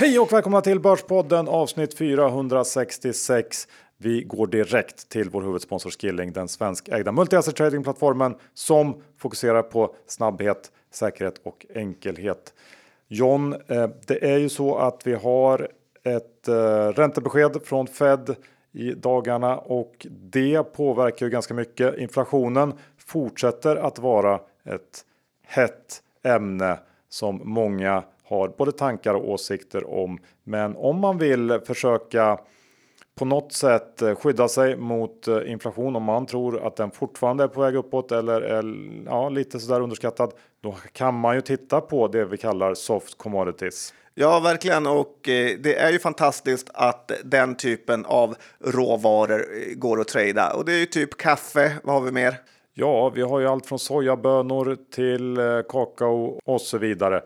Hej och välkomna till Börspodden avsnitt 466. Vi går direkt till vår huvudsponsor Skilling, den svenskägda multi-asset tradingplattformen som fokuserar på snabbhet, säkerhet och enkelhet. John, eh, det är ju så att vi har ett eh, räntebesked från Fed i dagarna och det påverkar ju ganska mycket. Inflationen fortsätter att vara ett hett ämne som många har både tankar och åsikter om. Men om man vill försöka på något sätt skydda sig mot eh, inflation om man tror att den fortfarande är på väg uppåt eller är ja, lite sådär underskattad. Då kan man ju titta på det vi kallar soft commodities. Ja, verkligen. Och eh, det är ju fantastiskt att den typen av råvaror eh, går att trada. Och det är ju typ kaffe. Vad har vi mer? Ja, vi har ju allt från sojabönor till eh, kakao och så vidare.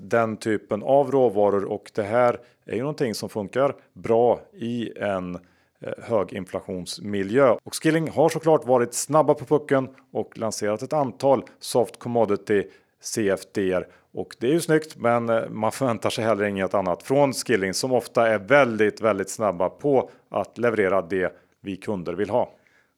Den typen av råvaror och det här är ju någonting som funkar bra i en eh, höginflationsmiljö. Och Skilling har såklart varit snabba på pucken och lanserat ett antal soft commodity CFDR och det är ju snyggt, men eh, man förväntar sig heller inget annat från Skilling som ofta är väldigt, väldigt snabba på att leverera det vi kunder vill ha.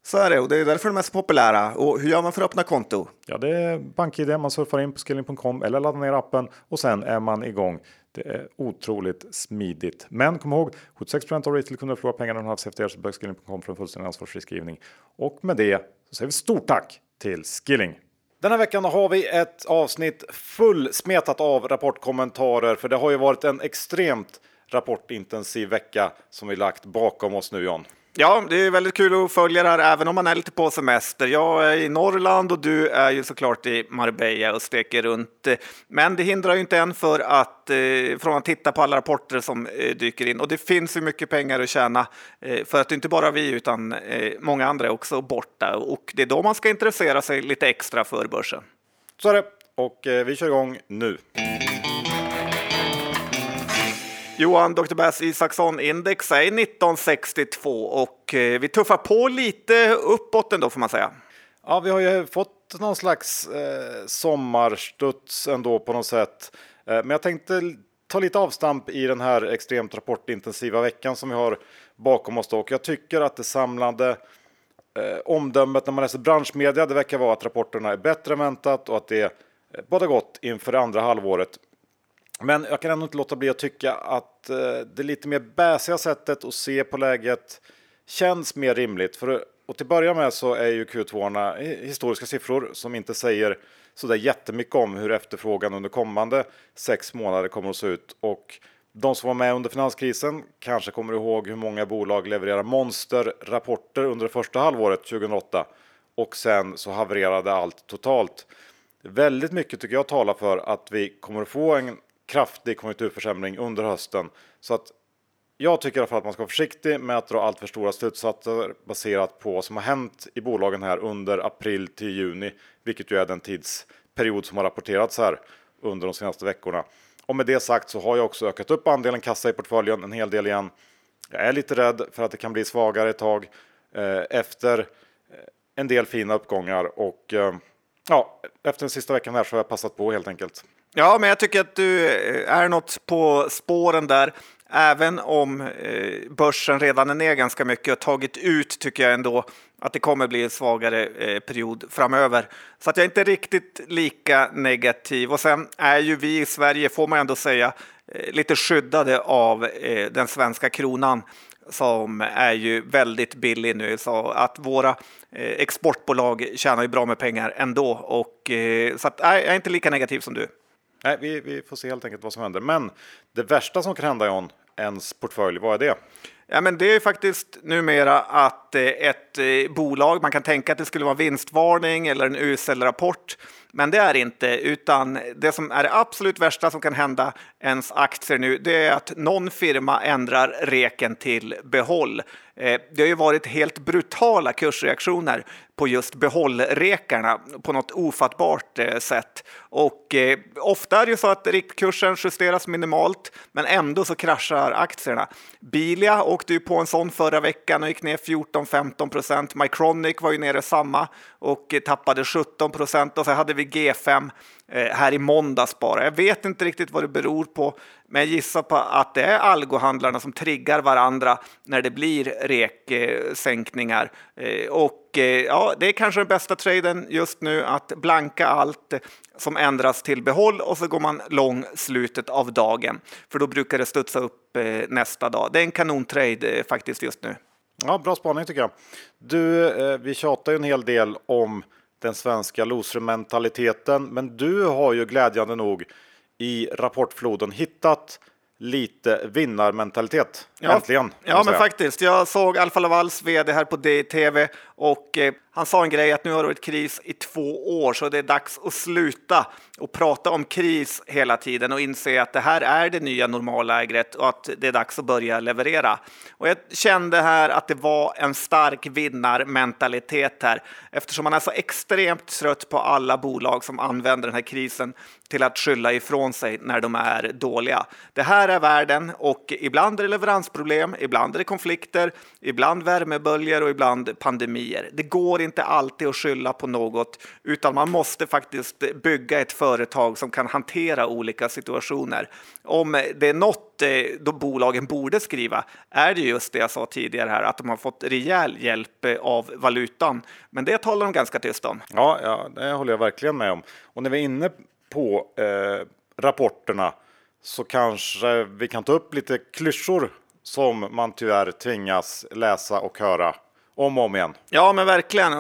Så är det och det är därför de är så populära. Och hur gör man för att öppna konto? Ja, det är BankID. Man surfar in på skilling.com eller laddar ner appen och sen är man igång. Det är otroligt smidigt. Men kom ihåg 76 av retail-kunder förlorar pengarna när de har efter så besök skilling.com för en fullständig ansvarsfri skrivning. Och med det så säger vi stort tack till Skilling. Den här veckan har vi ett avsnitt fullsmetat av rapportkommentarer för det har ju varit en extremt rapportintensiv vecka som vi lagt bakom oss nu John. Ja, det är väldigt kul att följa det här även om man är lite på semester. Jag är i Norrland och du är ju såklart i Marbella och steker runt. Men det hindrar ju inte en för att, eh, från att titta på alla rapporter som eh, dyker in. Och det finns ju mycket pengar att tjäna eh, för att inte bara vi utan många andra är också borta. Och det är då man ska intressera sig lite extra för börsen. Så är det. Och vi kör igång nu. Johan, Dr. Bass Isaksson index är 1962 och eh, vi tuffar på lite uppåt ändå får man säga. Ja, vi har ju fått någon slags eh, sommarstuds ändå på något sätt. Eh, men jag tänkte ta lite avstamp i den här extremt rapportintensiva veckan som vi har bakom oss. Då. Och jag tycker att det samlade eh, omdömet när man läser branschmedia, det verkar vara att rapporterna är bättre än väntat och att det eh, båda gott inför det andra halvåret. Men jag kan ändå inte låta bli att tycka att eh, det lite mer bäsiga sättet att se på läget känns mer rimligt. För och till att börja med så är ju Q2 historiska siffror som inte säger så där jättemycket om hur efterfrågan under kommande sex månader kommer att se ut. Och de som var med under finanskrisen kanske kommer ihåg hur många bolag levererar monsterrapporter under det första halvåret 2008 och sen så havererade allt totalt. Väldigt mycket tycker jag talar för att vi kommer att få en kraftig konjunkturförsämring under hösten. Så att jag tycker i alla fall att man ska vara försiktig med att dra allt för stora slutsatser baserat på vad som har hänt i bolagen här under april till juni, vilket ju är den tidsperiod som har rapporterats här under de senaste veckorna. Och med det sagt så har jag också ökat upp andelen kassa i portföljen en hel del igen. Jag är lite rädd för att det kan bli svagare ett tag eh, efter eh, en del fina uppgångar och eh, ja, efter den sista veckan här så har jag passat på helt enkelt. Ja, men jag tycker att du eh, är något på spåren där. Även om eh, börsen redan är ner ganska mycket och tagit ut tycker jag ändå att det kommer bli en svagare eh, period framöver. Så att jag är inte riktigt lika negativ. Och sen är ju vi i Sverige, får man ändå säga, lite skyddade av den svenska kronan som är ju väldigt billig nu. Så att våra exportbolag tjänar ju bra med pengar ändå. Och, så att, nej, jag är inte lika negativ som du. Nej, vi, vi får se helt enkelt vad som händer. Men det värsta som kan hända John, ens portfölj, vad är det? Ja, men det är faktiskt numera att eh, ett eh, bolag, man kan tänka att det skulle vara vinstvarning eller en usel rapport, men det är inte, utan det som är det absolut värsta som kan hända ens aktier nu, det är att någon firma ändrar reken till behåll. Eh, det har ju varit helt brutala kursreaktioner på just behållrekarna på något ofattbart eh, sätt. Och eh, ofta är det ju så att riktkursen justeras minimalt, men ändå så kraschar aktierna. Bilia åkte ju på en sån förra veckan och gick ner 14-15 procent. Mycronic var ju nere samma och tappade 17 procent och så hade vi G5 eh, här i måndags bara. Jag vet inte riktigt vad det beror på, men jag gissar på att det är algohandlarna som triggar varandra när det blir reksänkningar. Eh, och eh, ja, det är kanske den bästa traden just nu att blanka allt som ändras till behåll och så går man lång slutet av dagen. För då brukar det studsa upp eh, nästa dag. Det är en kanontrade eh, faktiskt just nu. Ja, bra spaning tycker jag. Du, vi tjatar ju en hel del om den svenska loser-mentaliteten, men du har ju glädjande nog i rapportfloden hittat lite vinnarmentalitet. Ja, Äntligen. Ja, men faktiskt. Jag såg Alfa Lavals vd här på DTV och eh, han sa en grej att nu har det varit kris i två år så det är dags att sluta och prata om kris hela tiden och inse att det här är det nya normallägret och att det är dags att börja leverera. Och jag kände här att det var en stark vinnarmentalitet här eftersom man är så extremt trött på alla bolag som använder den här krisen till att skylla ifrån sig när de är dåliga. Det här är världen och ibland är det leveransproblem, ibland är det konflikter, ibland värmeböljor och ibland pandemier. Det går inte alltid att skylla på något, utan man måste faktiskt bygga ett företag som kan hantera olika situationer. Om det är något eh, då bolagen borde skriva är det just det jag sa tidigare här, att de har fått rejäl hjälp eh, av valutan. Men det talar de ganska tyst om. Ja, ja, det håller jag verkligen med om. Och när vi är inne på eh, rapporterna så kanske vi kan ta upp lite klyschor som man tyvärr tvingas läsa och höra om och om igen. Ja, men verkligen.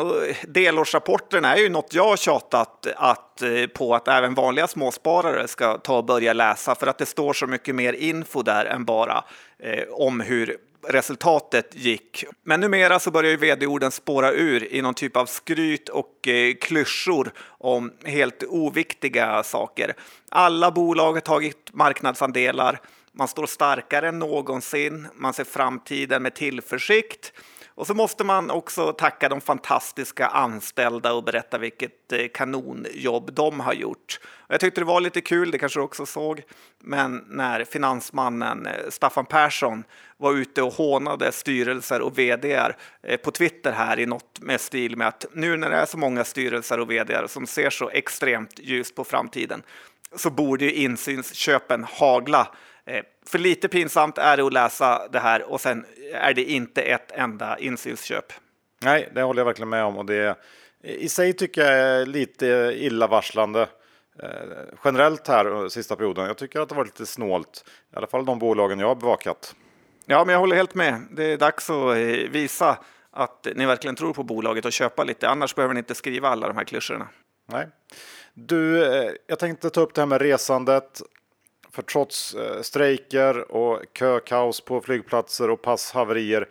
delårsrapporten är ju något jag har tjatat att, eh, på att även vanliga småsparare ska ta och börja läsa för att det står så mycket mer info där än bara eh, om hur resultatet gick. Men numera så börjar ju vd-orden spåra ur i någon typ av skryt och eh, klyschor om helt oviktiga saker. Alla bolag har tagit marknadsandelar. Man står starkare än någonsin. Man ser framtiden med tillförsikt. Och så måste man också tacka de fantastiska anställda och berätta vilket eh, kanonjobb de har gjort. Jag tyckte det var lite kul, det kanske du också såg, men när finansmannen eh, Staffan Persson var ute och hånade styrelser och vdar eh, på Twitter här i något med stil med att nu när det är så många styrelser och vdar som ser så extremt ljust på framtiden så borde ju insynsköpen hagla för lite pinsamt är det att läsa det här och sen är det inte ett enda insynsköp. Nej, det håller jag verkligen med om och det i sig tycker jag är lite illavarslande. Eh, generellt här sista perioden. Jag tycker att det var lite snålt, i alla fall de bolagen jag har bevakat. Ja, men jag håller helt med. Det är dags att eh, visa att ni verkligen tror på bolaget och köpa lite. Annars behöver ni inte skriva alla de här klyschorna. Nej. Du, jag tänkte ta upp det här med resandet. För trots eh, strejker och kökaos på flygplatser och passhaverier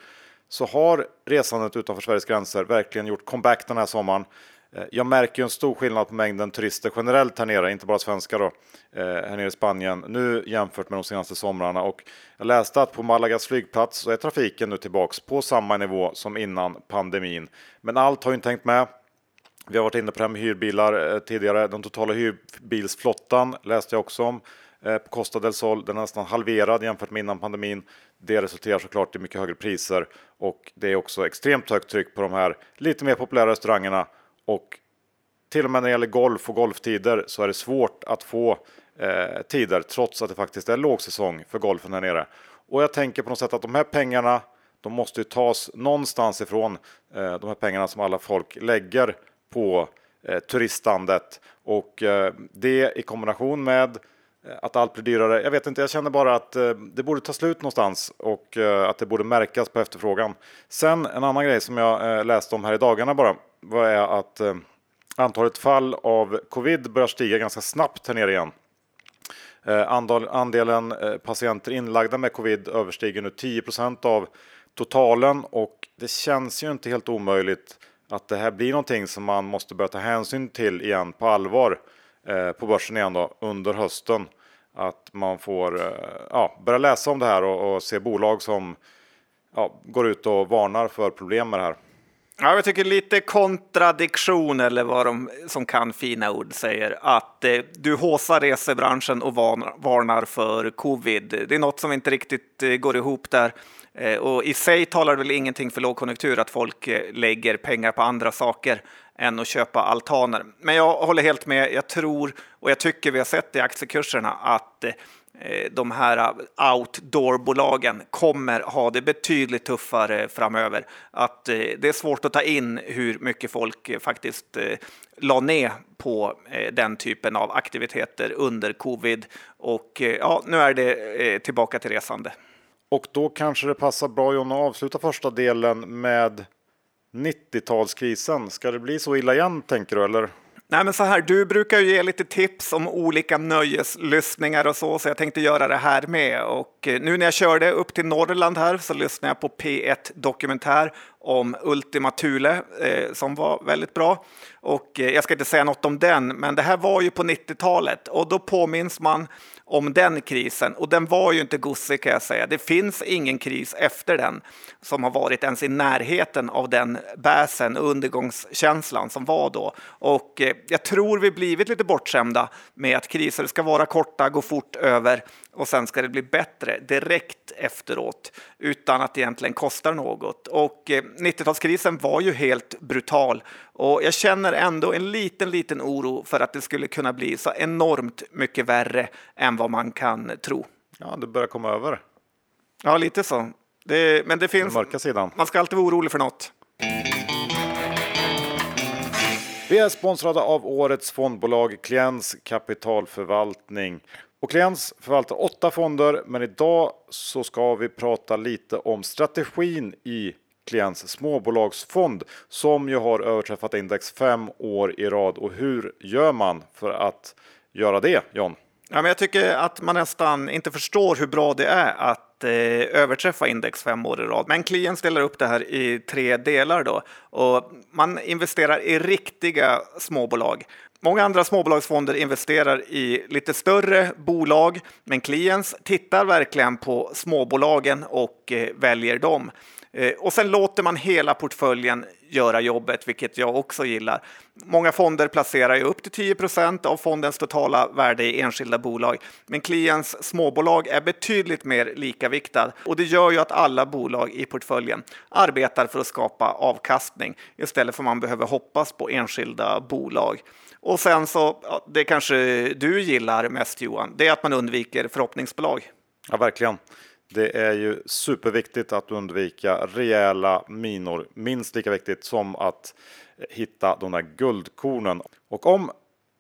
så har resandet utanför Sveriges gränser verkligen gjort comeback den här sommaren. Eh, jag märker en stor skillnad på mängden turister generellt här nere, inte bara svenskar då, eh, här nere i Spanien nu jämfört med de senaste somrarna. Och jag läste att på Malagas flygplats så är trafiken nu tillbaks på samma nivå som innan pandemin. Men allt har ju inte hängt med. Vi har varit inne på det här med hyrbilar tidigare. Den totala hyrbilsflottan läste jag också om Eh, på Costa del Sol. Den är nästan halverad jämfört med innan pandemin. Det resulterar såklart i mycket högre priser och det är också extremt högt tryck på de här lite mer populära restaurangerna och till och med när det gäller golf och golftider så är det svårt att få eh, tider trots att det faktiskt är lågsäsong för golfen här nere. Och jag tänker på något sätt att de här pengarna de måste ju tas någonstans ifrån eh, de här pengarna som alla folk lägger på eh, turistandet och eh, det i kombination med Eh, Eh, att allt blir dyrare. Jag vet inte, jag känner bara att eh, det borde ta slut någonstans och eh, att det borde märkas på efterfrågan. Sen en annan grej som jag läste om här i dagarna bara var är att antalet fall av covid börjar stiga ganska snabbt här nere igen. Andelen patienter inlagda med covid överstiger nu 10% av totalen och det känns ju inte helt omöjligt att det här blir någonting som man måste börja ta hänsyn till igen på allvar Eh, Eh, på börsen igen då, under hösten. Att man får eh, ja, börja läsa om det här och, och se bolag som ja, går ut och varnar för problem med det här. Ja, jag tycker lite kontradiktion eller vad de som kan fina ord säger att eh, du håsar resebranschen och varnar, varnar för covid. Det är något som inte riktigt eh, går ihop där. Eh, och i sig talar väl ingenting för lågkonjunktur att folk eh, lägger pengar på andra saker än att köpa altaner. Men jag håller helt med. Jag tror och jag tycker vi har sett i aktiekurserna att Eh, Eh, de här eh, outdoorbolagen kommer ha det betydligt tuffare framöver. Att eh, det är svårt att ta in hur mycket folk faktiskt la ner på den typen av aktiviteter under covid. Och ja, nu är det tillbaka till resande. Och då kanske det passar bra John att avsluta första delen med 90-talskrisen. Ska det bli så illa igen tänker du eller? Nej, men så här, du brukar ju ge lite tips om olika nöjeslyssningar och så, så jag tänkte göra det här med. Och eh, nu när jag körde upp till Norrland här så lyssnade jag på P1 Dokumentär om Ultima Thule eh, som var väldigt bra. Och eh, jag ska inte säga något om den, men det här var ju på 90-talet och då påminns man om den krisen. Och den var ju inte gosig kan jag säga. Det finns ingen kris efter den som har varit ens i närheten av den bäsen och undergångskänslan som var då. Och eh, jag tror vi blivit lite bortskämda med att kriser ska vara korta, gå fort över och sen ska det bli bättre direkt efteråt utan att det egentligen kostar något. Och eh, 90-talskrisen var ju helt brutal och jag känner ändå en liten, liten oro för att det skulle kunna bli så enormt mycket värre än vad man kan tro. Ja, det börjar komma över. Ja, lite så. Det, men det finns. Den mörka sidan. Man ska alltid vara orolig för något. Vi är sponsrade av årets fondbolag Kliens kapitalförvaltning. Och Kliens förvaltar åtta fonder, men idag så ska vi prata lite om strategin i Kliens småbolagsfond som ju har överträffat index fem år i rad. Och hur gör man för att göra det, John? Ja, men jag tycker att man nästan inte förstår hur bra det är att eh, överträffa index fem år i rad. Men Klient ställer upp det här i tre delar då och man investerar i riktiga småbolag. Många andra småbolagsfonder investerar i lite större bolag, men Clients tittar verkligen på småbolagen och eh, väljer dem. Eh, och sen låter man hela portföljen göra jobbet, vilket jag också gillar. Många fonder placerar ju upp till 10 procent av fondens totala värde i enskilda bolag, men Kliens småbolag är betydligt mer likaviktad och det gör ju att alla bolag i portföljen arbetar för att skapa avkastning istället för att man behöver hoppas på enskilda bolag. Och sen så, det kanske du gillar mest Johan, det är att man undviker förhoppningsbolag. Ja, verkligen. Det är ju superviktigt att undvika rejäla minor, minst lika viktigt som att hitta de där guldkornen. Och om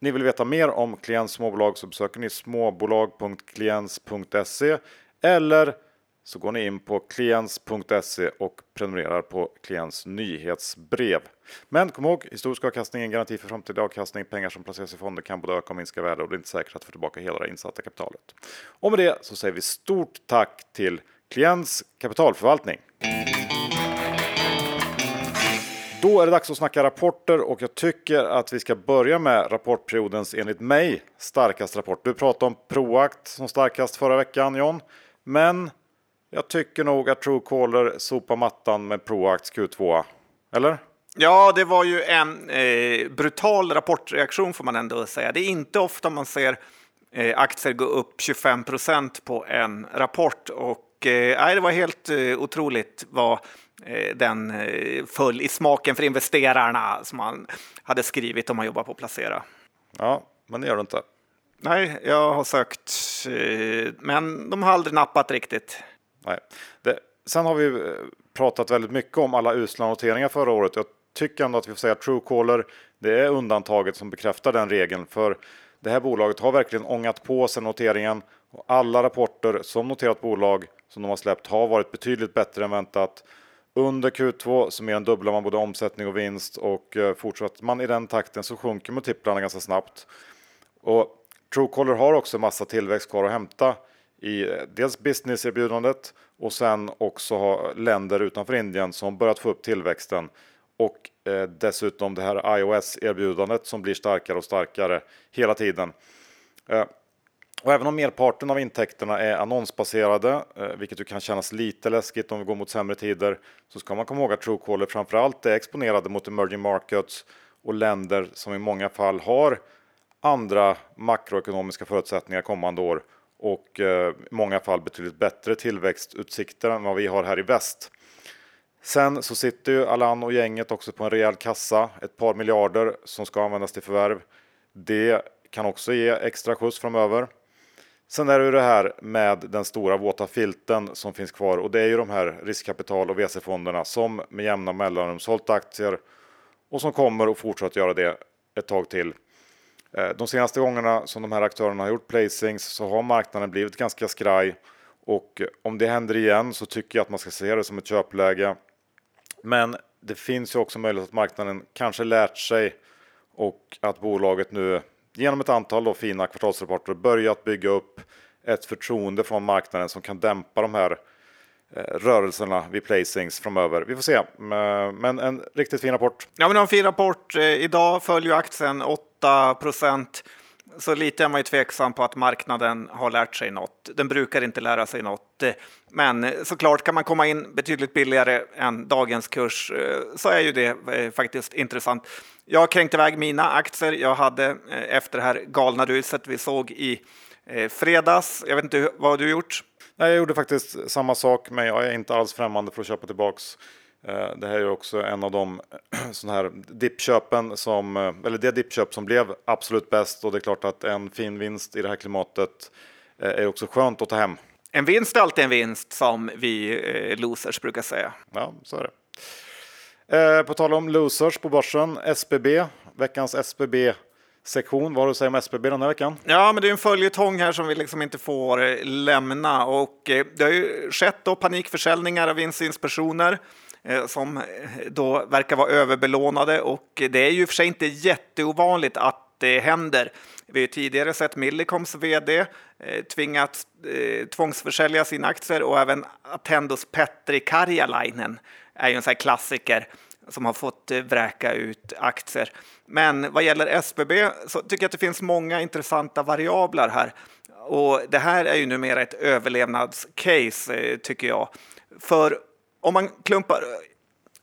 ni vill veta mer om Klients småbolag så besöker ni småbolag.kliens.se eller så går ni in på kliens.se och prenumererar på kliens nyhetsbrev. Men kom ihåg, historisk avkastning är en garanti för framtida avkastning. Pengar som placeras i fonder kan både öka och minska värde och det är inte säkert att få tillbaka hela det insatta kapitalet. Och med det så säger vi stort tack till Klients kapitalförvaltning. Då är det dags att snacka rapporter och jag tycker att vi ska börja med rapportperiodens enligt mig starkaste rapport. Du pratade om Proact som starkast förra veckan John, men jag tycker nog att Truecaller sopar mattan med Proacts Q2. Eller? Ja, det var ju en eh, brutal rapportreaktion får man ändå säga. Det är inte ofta man ser eh, aktier gå upp 25 procent på en rapport och eh, det var helt eh, otroligt vad eh, den eh, föll i smaken för investerarna som man hade skrivit om man jobbar på placera. Ja, men det gör du inte. Nej, jag har sökt, eh, men de har aldrig nappat riktigt. Nej. Det, sen har vi eh, pratat väldigt mycket om alla usla noteringar förra året. Jag tycker ändå att vi får säga att Truecaller, det är undantaget som bekräftar den regeln. För det här bolaget har verkligen ångat på sig noteringen och alla rapporter som noterat bolag som de har släppt har varit betydligt bättre än väntat. Under Q2 så mer än dubblar man både omsättning och vinst och eh, fortsätter man i den takten så sjunker multiplarna ganska snabbt. Och Truecaller har också massa tillväxt kvar att hämta i eh, dels businesserbjudandet och sen också ha länder utanför Indien som börjat få upp tillväxten och eh, dessutom det här iOS-erbjudandet som blir starkare och starkare hela tiden. Eh, och även om merparten av intäkterna är annonsbaserade, eh, vilket ju kan kännas lite läskigt om vi går mot sämre tider, så ska man komma ihåg att Truecaller framförallt är exponerade mot emerging markets och länder som i många fall har andra makroekonomiska förutsättningar kommande år och eh, i många fall betydligt bättre tillväxtutsikter än vad vi har här i väst. Sen så sitter ju Allan och gänget också på en rejäl kassa, ett par miljarder som ska användas till förvärv. Det kan också ge extra skjuts framöver. Sen är det ju det här med den stora våta filten som finns kvar och det är ju de här riskkapital och VC-fonderna som med jämna mellanrum sålt aktier och som kommer att fortsätta göra det ett tag till. Eh, de senaste gångerna som de här aktörerna har gjort placings så har marknaden blivit ganska skraj och eh, om det händer igen så tycker jag att man ska se det som ett köpläge. Men det finns ju också möjlighet att marknaden kanske lärt sig och att bolaget nu genom ett antal då fina kvartalsrapporter börjat bygga upp ett förtroende från marknaden som kan dämpa de här eh, rörelserna vid placings framöver. Vi får se, men en riktigt fin rapport. Ja, men en fin rapport. Idag följer aktien 8 procent. Så lite är man ju tveksam på att marknaden har lärt sig något. Den brukar inte lära sig något. Men såklart kan man komma in betydligt billigare än dagens kurs eh, så är ju det eh, faktiskt intressant. Jag kränkte iväg mina aktier jag hade eh, efter det här galna ruset vi såg i fredags. Jag vet inte vad du gjort? Nej, jag gjorde faktiskt samma sak, men jag är inte alls främmande för att köpa tillbaks. Eh, det här är också en av de sådana här dippköpen som, eller det dippköp som blev absolut bäst och det är klart att en fin vinst i det här klimatet är också skönt att ta hem. En vinst är alltid en vinst som vi losers brukar säga. Ja, så är det. Eh, på tal om losers på börsen, SBB, veckans SBB sektion. Vad har du att säga om SBB den här veckan? Ja, men det är en följetong här som vi liksom inte får eh, lämna och eh, det har ju skett då panikförsäljningar av insynspersoner Eh, som eh, då verkar vara överbelånade och det är ju för sig inte jätteovanligt att det händer. Vi har tidigare sett Millicoms vd eh, tvingats tvångsförsälja sina aktier och även Attendos Petri Karjalainen är ju en sån klassiker som har fått vräka ut aktier. Men vad gäller SBB så tycker jag att det finns många intressanta variabler här. Och det här är ju numera ett överlevnadscase tycker jag. För om man klumpar...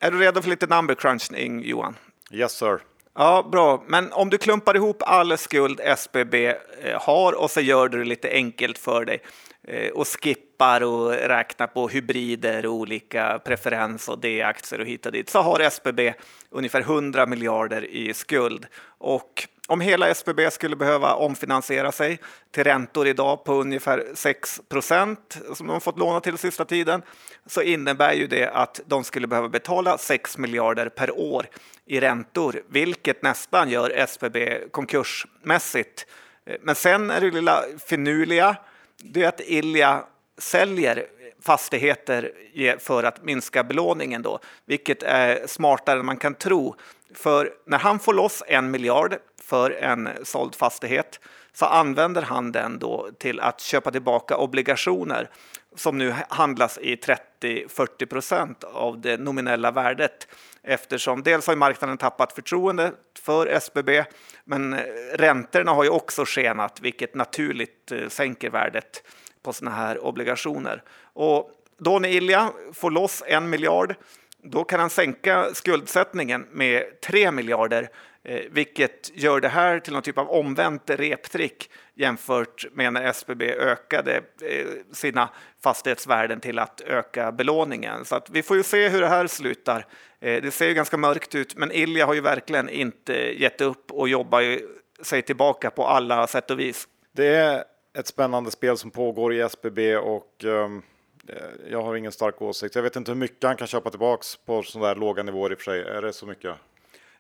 Är du redo för lite number crunching Johan? Yes sir. Ja, bra. Men om du klumpar ihop all skuld SBB eh, har och så gör du det lite enkelt för dig Eh, och skippar och räknar på hybrider och olika preferens och D-aktier och hit och dit så har SBB ungefär 100 miljarder i skuld. Och om hela SBB skulle behöva omfinansiera sig till räntor idag på ungefär 6 procent som de fått låna till sista tiden så innebär ju det att de skulle behöva betala 6 miljarder per år i räntor, vilket nästan gör SBB konkursmässigt. Eh, men sen är det lilla finurliga det är att Ilja säljer fastigheter för att minska belåningen då, vilket är smartare än man kan tro. För när han får loss en miljard för en såld fastighet så använder han den då till att köpa tillbaka obligationer som nu handlas i 30-40 procent av det nominella värdet eftersom dels har marknaden tappat förtroende för SBB men eh, räntorna har ju också skenat vilket naturligt eh, sänker värdet på sådana här obligationer. Och då när Ilja får loss en miljard då kan han sänka skuldsättningen med 3 miljarder Eh, vilket gör det här till någon typ av omvänt reptrick jämfört med när SBB ökade eh, sina fastighetsvärden till att öka belåningen. Så att vi får ju se hur det här slutar. Eh, det ser ju ganska mörkt ut, men Ilja har ju verkligen inte gett upp och jobbar ju sig tillbaka på alla sätt och vis. Det är ett spännande spel som pågår i SBB och um, jag har ingen stark åsikt. Jag vet inte hur mycket han kan köpa tillbaks på sådana där låga nivåer i och för sig. Är det så mycket?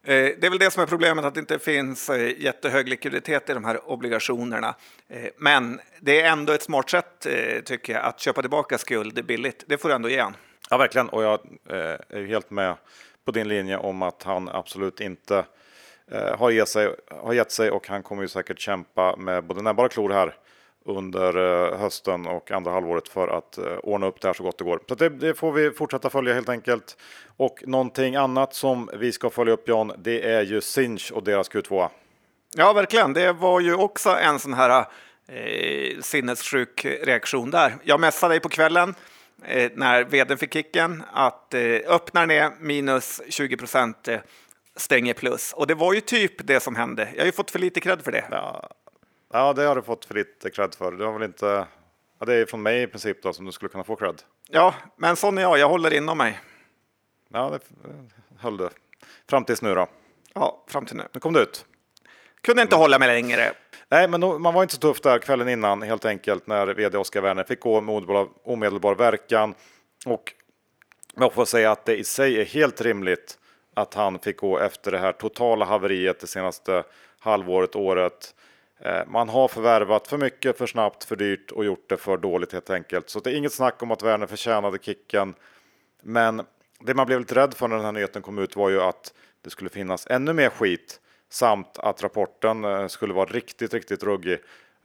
Eh, det är väl det som är problemet, att det inte finns eh, jättehög likviditet i de här obligationerna. Eh, men det är ändå ett smart sätt, tycker jag, att köpa tillbaka skuld billigt. Det får du ändå ge han. Ja, verkligen. Och jag är helt med på din linje om att han absolut inte har gett sig, har gett sig och han kommer ju säkert kämpa med både näbbar och klor här under eh, hösten och andra halvåret för att eh, ordna upp det här så gott det går. Så det, det, får vi fortsätta följa helt enkelt. Och någonting annat som vi ska följa upp Jan, det är ju Sinch och deras Q2. Ja, verkligen. Det var ju också en sån här eh, sinnessjuk reaktion där. Jag messade dig på kvällen eh, när vdn fick kicken att eh, öppnar ner minus 20 procent, eh, stänger plus. Och det var ju typ det som hände. Jag har ju fått för lite cred för det. Ja, Ja, det har du fått för lite cred för. Det, har väl inte, ja, det är från mig i princip då, som du skulle kunna få cred. Ja, men sån är jag. Jag håller inom mig. Ja, det höll det. Fram tills nu då. Ja, fram till nu. Nu kom det ut. Kunde inte hålla mig längre. Nej, men då, man var inte så tuff där kvällen innan helt enkelt när vd Oskar Werner fick gå med omedelbar, omedelbar verkan. Och jag får säga att det i sig är helt rimligt att han fick gå efter det här totala haveriet det senaste halvåret, året. Eh, man har förvärvat för mycket, för snabbt, för dyrt och gjort det för dåligt helt enkelt. Så det är inget snack om att Werner förtjänade kicken. Men det man blev lite rädd för när den här nyheten kom ut var ju att det skulle finnas ännu mer skit samt att rapporten eh, skulle vara riktigt, riktigt ruggig.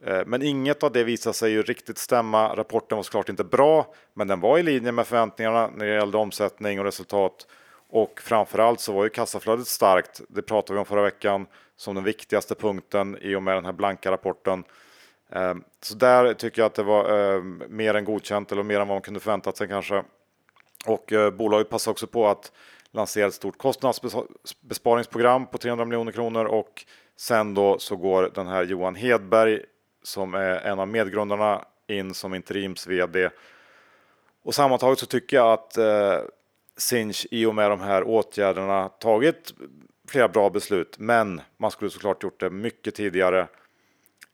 Eh, men inget av det visade sig ju riktigt stämma. Rapporten var såklart inte bra, men den var i linje med förväntningarna när det gällde omsättning och resultat. Och framförallt så var ju kassaflödet starkt. Det pratade vi om förra veckan som den viktigaste punkten i och med den här blanka rapporten. Ehm, så där tycker jag att det var ehm, mer än godkänt eller mer än vad man kunde förväntat sig kanske. Och eh, bolaget passade också på att lansera ett stort kostnadsbesparingsprogram på 300 miljoner kronor och sen då så går den här Johan Hedberg som är en av medgrundarna in som interims vd. Och sammantaget så tycker jag att eh, Sinch i och med de här åtgärderna tagit flera bra beslut, men man skulle såklart gjort det mycket tidigare.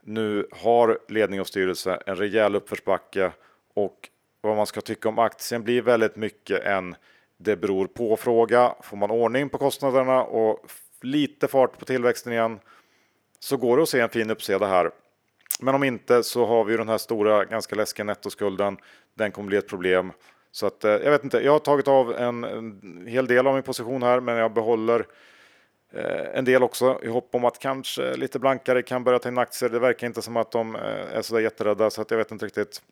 Nu har ledning och styrelse en rejäl uppförsbacke och vad man ska tycka om aktien blir väldigt mycket en det beror på fråga. Får man ordning på kostnaderna och lite fart på tillväxten igen så går det att se en fin uppsida här. Men om inte så har vi den här stora, ganska läskiga nettoskulden. Den kommer bli ett problem. Så att, eh, jag vet inte, jag har tagit av en, en hel del av min position här, men jag behåller eh, en del också i hopp om att kanske lite blankare kan börja ta in aktier. Det verkar inte som att de eh, är så där jätterädda, så att jag vet inte riktigt.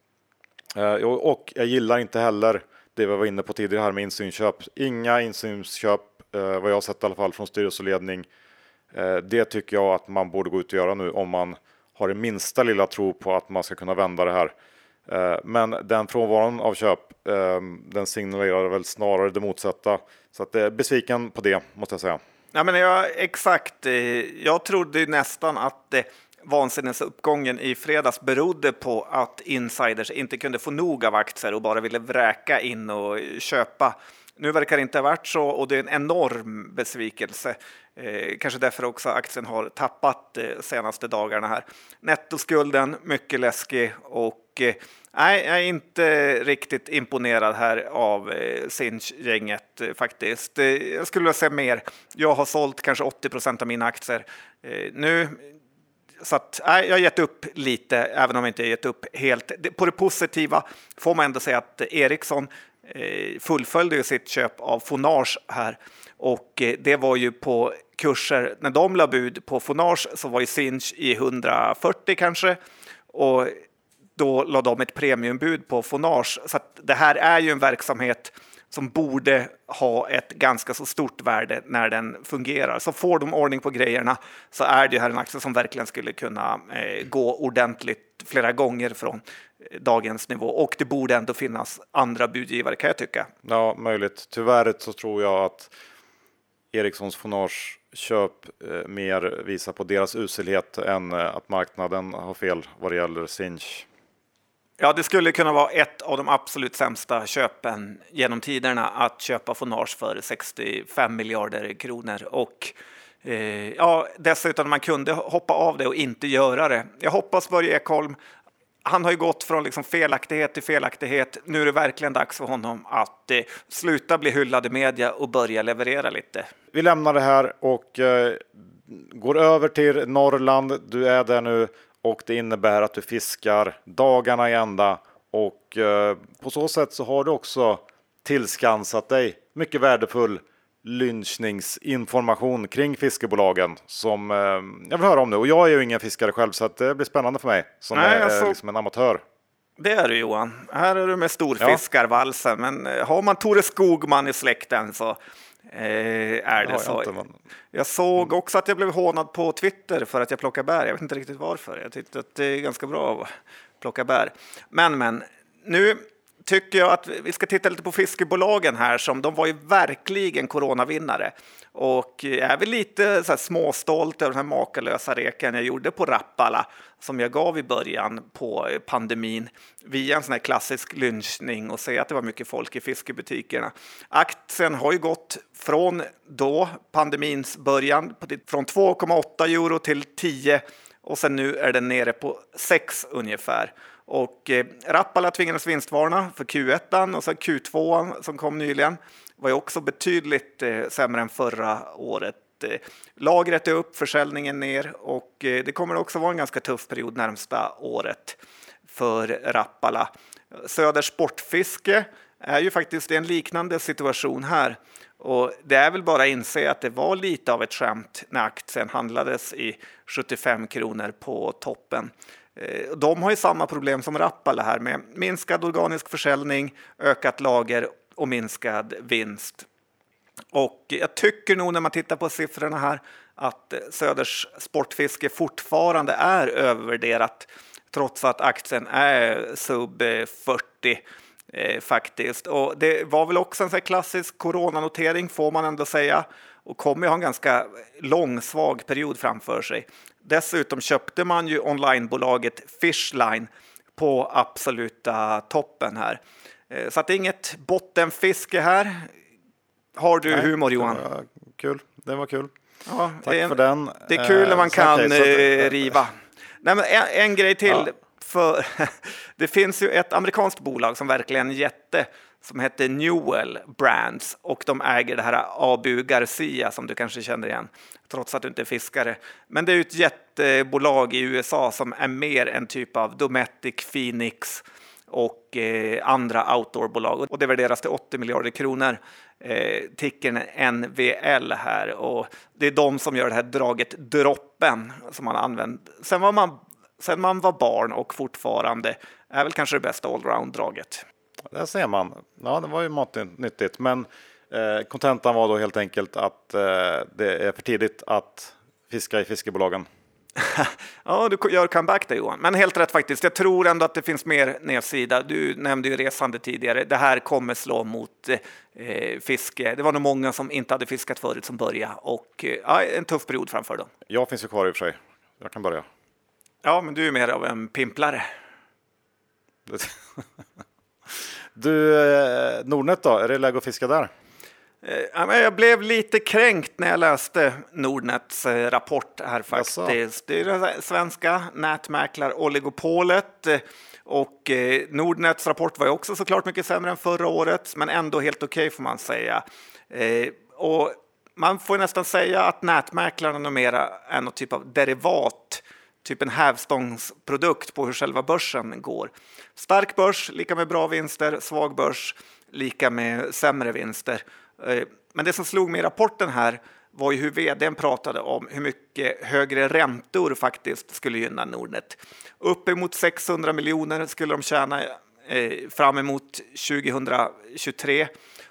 Eh, och jag gillar inte heller det vi var inne på tidigare här med insynsköp. Inga insynsköp, eh, vad jag har sett i alla fall från styrelse och ledning. Eh, det tycker jag att man borde gå ut och göra nu om man har det minsta lilla tro på att man ska kunna vända det här. Eh, men den frånvaron av köp, ehm, den signalerar väl snarare det motsatta. Så att jag är besviken på det måste jag säga. Ja, men jag, exakt. Eh, jag trodde nästan att vansinnesuppgången i fredags berodde på att insiders inte kunde få nog av aktier och bara ville vräka in och köpa. Nu verkar det inte ha varit så och det är en enorm besvikelse. Eh, kanske därför också aktien har tappat de eh, senaste dagarna här. Nettoskulden mycket läskig och eh, nej, jag är inte riktigt imponerad här av eh, Sinch-gänget eh, faktiskt. Eh, jag skulle vilja säga mer. Jag har sålt kanske 80 procent av mina aktier. Eh, nu så att, nej, jag har gett upp lite, även om jag inte gett upp helt. På det positiva får man ändå säga att Ericsson eh, fullföljde fullföljde sitt köp av Fonage här och det var ju på kurser, när de la bud på Fonage så var ju Sinch i 140 kanske och då la de ett premiumbud på Fonage. Så att det här är ju en verksamhet som borde ha ett ganska så stort värde när den fungerar. Så får de ordning på grejerna så är det här en aktie som verkligen skulle kunna eh, gå ordentligt flera gånger från eh, dagens nivå och det borde ändå finnas andra budgivare kan jag tycka. Ja, möjligt. Tyvärr så tror jag att Ericssons Fonage köp eh, mer visar på deras uselhet än eh, att marknaden har fel vad det gäller Sinch. Ja, det skulle kunna vara ett av de absolut sämsta köpen genom tiderna att köpa Fonage för 65 miljarder kronor och eh, ja, dessutom man kunde hoppa av det och inte göra det. Jag hoppas Börje Ekholm han har ju gått från liksom felaktighet till felaktighet. Nu är det verkligen dags för honom att eh, sluta bli hyllad i media och börja leverera lite. Vi lämnar det här och eh, går över till Norrland. Du är där nu och det innebär att du fiskar dagarna i ända och eh, på så sätt så har du också tillskansat dig mycket värdefull lynchningsinformation kring fiskebolagen som eh, jag vill höra om nu. Och jag är ju ingen fiskare själv så det blir spännande för mig som Nej, är alltså, liksom en amatör. Det är du Johan. Här är du med storfiskarvalsen. Ja. Men eh, har man Tore Skogman i släkten så Eh, är det så. Jag, jag såg också att jag blev hånad på Twitter för att jag plockar bär. Jag vet inte riktigt varför. Jag tyckte att det är ganska bra att plocka bär. Men, men, nu tycker jag att vi ska titta lite på fiskebolagen här som de var ju verkligen coronavinnare och är väl lite så här småstolt över den här makalösa reken jag gjorde på Rappala som jag gav i början på pandemin via en sån här klassisk lynchning och säga att det var mycket folk i fiskebutikerna. Aktien har ju gått från då pandemins början från 2,8 euro till 10 och sen nu är den nere på 6 ungefär. Och eh, Rappala tvingades vinstvarna för Q1 och sen Q2 som kom nyligen var ju också betydligt eh, sämre än förra året. Eh, lagret är upp, försäljningen ner och eh, det kommer också vara en ganska tuff period närmsta året för Rappala. Söder Sportfiske är ju faktiskt i en liknande situation här. Och det är väl bara att inse att det var lite av ett skämt när aktien handlades i 75 kronor på toppen. Eh, de har ju samma problem som Rappala här med minskad organisk försäljning, ökat lager och minskad vinst. Och jag tycker nog när man tittar på siffrorna här att eh, Söders Sportfiske fortfarande är övervärderat trots att aktien är sub eh, 40 eh, faktiskt. Och det var väl också en sån klassisk coronanotering får man ändå säga och kommer ha en ganska lång svag period framför sig. Dessutom köpte man ju onlinebolaget Fishline på absoluta toppen här. Eh, så att det är inget bottenfiske här. Har du Nej, humor Johan? Det kul. Det var kul. Ja, Tack en, för den. Det är kul när man eh, kan okay, att, riva. Nej, men en, en grej till. Ja. För det finns ju ett amerikanskt bolag som verkligen jätte som heter Newell Brands och de äger det här Abu Garcia som du kanske känner igen trots att du inte är fiskare. Men det är ett jättebolag i USA som är mer en typ av Dometic, Phoenix och eh, andra outdoorbolag och det värderas till 80 miljarder kronor. Eh, tickern NVL här och det är de som gör det här draget droppen som man använt sen var man, sen man var barn och fortfarande är väl kanske det bästa allround-draget. Där ser man. Ja, det var ju matnyttigt, men eh, kontentan var då helt enkelt att eh, det är för tidigt att fiska i fiskebolagen. ja, du gör comeback där Johan. Men helt rätt faktiskt. Jag tror ändå att det finns mer nedsida. Du nämnde ju resande tidigare. Det här kommer slå mot eh, fiske. Det var nog många som inte hade fiskat förut som började och eh, ja, en tuff period framför dem. Jag finns ju kvar i och för sig. Jag kan börja. Ja, men du är mer av en pimplare. du, eh, Nordnet då? Är det läge att fiska där? Eh, jag blev lite kränkt när jag läste Nordnets eh, rapport här faktiskt. Det är det svenska nätmäklaroligopolet och Nordnets rapport var ju också såklart mycket sämre än förra året, men ändå helt okej okay, får man säga. Och man får nästan säga att nätmäklarna numera är någon typ av derivat typ en hävstångsprodukt på hur själva börsen går. Stark börs, lika med bra vinster, svag börs, lika med sämre vinster. Eh, men det som slog mig i rapporten här var ju hur vdn pratade om hur mycket högre räntor faktiskt skulle gynna Nordnet. Uppemot 600 miljoner skulle de tjäna eh, fram emot 2023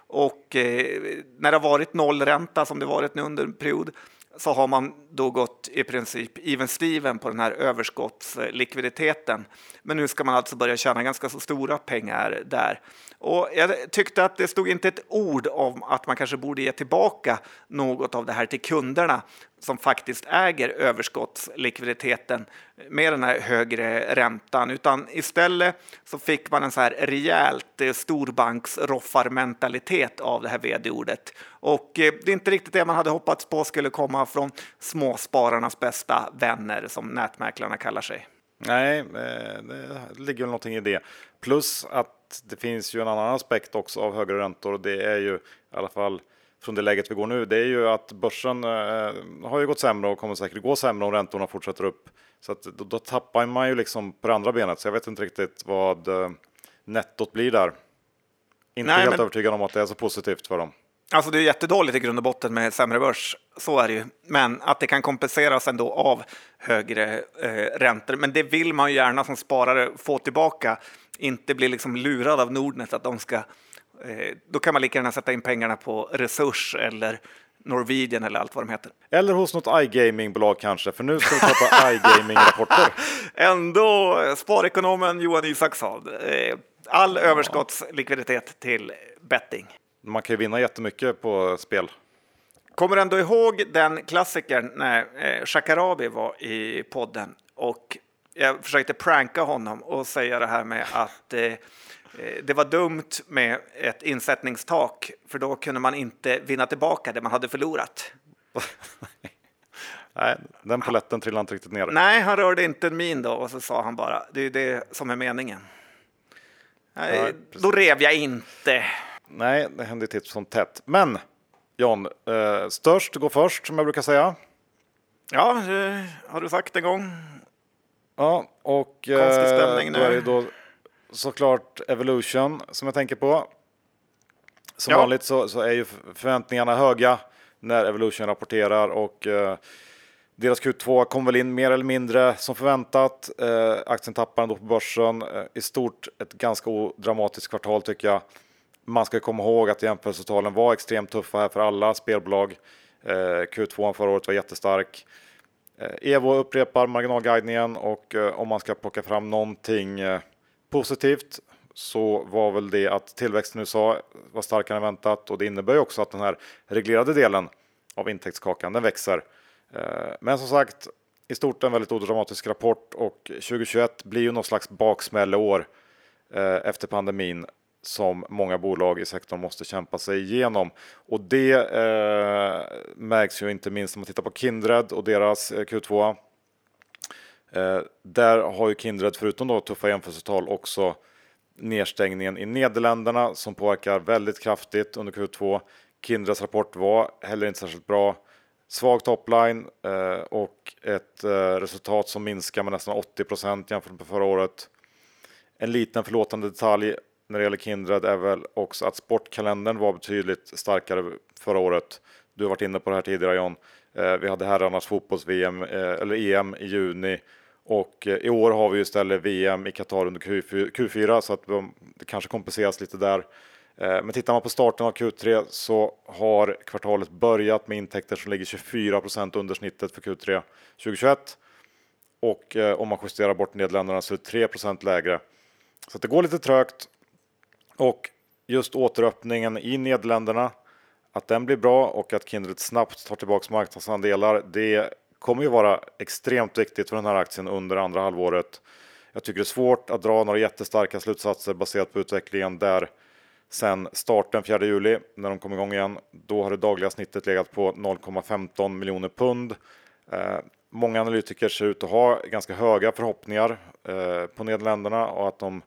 och eh, när det har varit nollränta som det varit nu under en period så har man då gått i princip even steven på den här överskottslikviditeten. Men nu ska man alltså börja tjäna ganska så stora pengar där. Och jag tyckte att det stod inte ett ord om att man kanske borde ge tillbaka något av det här till kunderna som faktiskt äger överskottslikviditeten med den här högre räntan, utan istället så fick man en så här rejält eh, storbanksroffarmentalitet av det här vd-ordet. Och eh, det är inte riktigt det man hade hoppats på skulle komma från småspararnas bästa vänner som nätmäklarna kallar sig. Nej, eh, det ligger väl någonting i det. Plus att det finns ju en annan aspekt också av högre räntor och det är ju i alla fall från det läget vi går nu, det är ju att börsen eh, har ju gått sämre och kommer säkert gå sämre om räntorna fortsätter upp. Så att då, då tappar man ju liksom på det andra benet, så jag vet inte riktigt vad eh, nettot blir där. Inte Nej, helt men... övertygad om att det är så positivt för dem. Alltså det är jättedåligt i grund och botten med sämre börs, så är det ju. Men att det kan kompenseras ändå av högre eh, räntor. Men det vill man ju gärna som sparare få tillbaka, inte bli liksom lurad av Nordnet att de ska då kan man lika gärna sätta in pengarna på Resurs eller Norwegian eller allt vad de heter. Eller hos något iGaming-bolag kanske, för nu ska vi prata iGaming-rapporter. Ändå sparekonomen Johan Isaksson. Eh, all överskottslikviditet till betting. Man kan ju vinna jättemycket på spel. Kommer du ändå ihåg den klassikern när eh, Shakarabi var i podden och jag försökte pranka honom och säga det här med att eh, det var dumt med ett insättningstak för då kunde man inte vinna tillbaka det man hade förlorat. Nej, den poletten trillade inte riktigt ner. Nej, han rörde inte en min då och så sa han bara det är det som är meningen. Nej, Nej, då rev jag inte. Nej, det händer titt som tätt. Men John, eh, störst går först som jag brukar säga. Ja, det har du sagt en gång. Ja, och Konstig eh, stämning då nu. Såklart Evolution som jag tänker på. Som Ja. vanligt så, så är ju förväntningarna höga när Evolution rapporterar och eh, deras Q2 kom väl in mer eller mindre som förväntat. Eh, aktien tappar ändå på börsen. Eh, I stort ett ganska odramatiskt kvartal tycker jag. Man ska komma ihåg att jämförelsetalen var extremt tuffa här för alla spelbolag. Eh, Q2 förra året var jättestark. Eh, Evo upprepar marginalguidningen och eh, om man ska plocka fram någonting eh, positivt så var väl det att tillväxten i USA var starkare än väntat och det innebär ju också att den här reglerade delen av intäktskakan den växer. Eh, men som sagt, i stort en väldigt odramatisk rapport och 2021 blir ju någon slags baksmälleår eh, efter pandemin som många bolag i sektorn måste kämpa sig igenom. Och det eh, märks ju inte minst om man tittar på Kindred och deras eh, Q2. Eh, där har ju Kindred förutom då tuffa jämförelsetal också nedstängningen i Nederländerna som påverkar väldigt kraftigt under Q2. Kindreds rapport var heller inte särskilt bra. Svag topline eh, och ett eh, resultat som minskar med nästan 80% jämfört med förra året. En liten förlåtande detalj när det gäller Kindred är väl också att sportkalendern var betydligt starkare förra året. Du har varit inne på det här tidigare John. Vi hade herrarnas fotbolls-VM eller EM i juni och eh, i år har vi istället VM i Qatar under Q4, så att det kanske kompenseras lite där. Eh, men tittar man på starten av Q3 så har kvartalet börjat med intäkter som ligger 24 under snittet för Q3 2021. Och eh, om man justerar bort Nederländerna så är det 3% lägre. Så att det går lite trögt. Och just återöppningen i Nederländerna, att den blir bra och att Kindred snabbt tar tillbaka marknadsandelar, det kommer ju vara extremt viktigt för den här aktien under andra halvåret. Jag tycker det är svårt att dra några jättestarka slutsatser baserat på utvecklingen där sen starten 4 juli när de kom igång igen. Då har det dagliga snittet legat på 0,15 miljoner pund. Eh, många analytiker ser ut att ha ganska höga förhoppningar eh, på Nederländerna och att de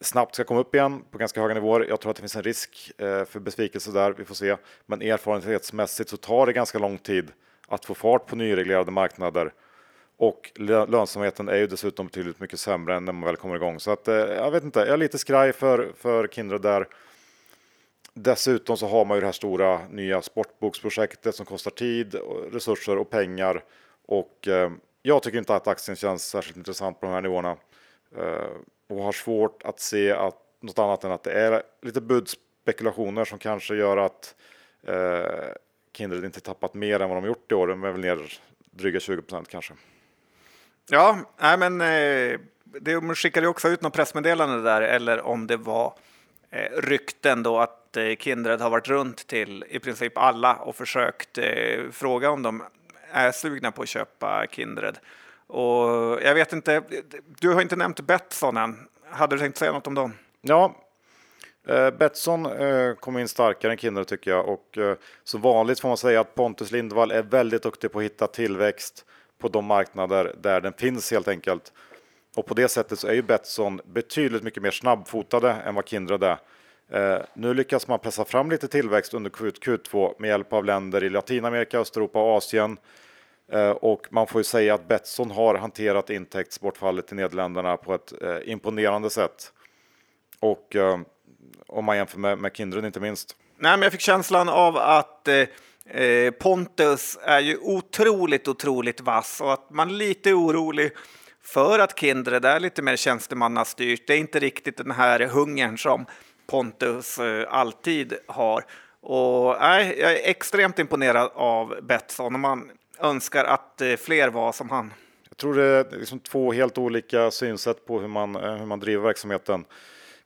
snabbt ska komma upp igen på ganska höga nivåer. Jag tror att det finns en risk eh, för besvikelse där, vi får se. Men erfarenhetsmässigt så tar det ganska lång tid att få fart på nyreglerade marknader. Och lönsamheten är ju dessutom betydligt mycket sämre än när man väl kommer igång. Så att, eh, jag vet inte, jag är lite skraj för, för Kindred där. Dessutom så har man ju det här stora nya sportboksprojektet som kostar tid, resurser och pengar. Och eh, jag tycker inte att aktien känns särskilt intressant på de här nivåerna. Eh, och har svårt att se att, något annat än att det är lite budspekulationer som kanske gör att eh, Kindred inte tappat mer än vad de gjort i år. De är väl ner dryga 20 procent kanske. Ja, nej men eh, det skickade ju också ut något pressmeddelande där, eller om det var eh, rykten då att eh, Kindred har varit runt till i princip alla och försökt eh, fråga om de är sugna på att köpa Kindred. Och jag vet inte, du har inte nämnt Betsson än. Hade du tänkt säga något om dem? Ja, eh, Betsson eh, kom in starkare än Kindred tycker jag och eh, som vanligt får man säga att Pontus Lindvall är väldigt duktig på att hitta tillväxt på de marknader där den finns helt enkelt. Och på det sättet så är ju Betsson betydligt mycket mer snabbfotade än vad Kindred är. Eh, nu lyckas man pressa fram lite tillväxt under Q2 med hjälp av länder i Latinamerika, Östeuropa och Asien. Eh, Och man får ju säga att Betsson har hanterat intäktsbortfallet i Nederländerna på ett eh, imponerande sätt. Och eh, om man jämför med, med Kindred inte minst. Nej, men jag fick känslan av att eh, eh, Pontus är ju otroligt, otroligt vass och att man är lite orolig för att Kindred är lite mer tjänstemannastyrt. Det är inte riktigt den här hungern som Pontus eh, alltid har. Och nej, jag är extremt imponerad av Betsson och man önskar att eh, fler var som han. Jag tror det är liksom två helt olika synsätt på hur man, eh, hur man driver verksamheten.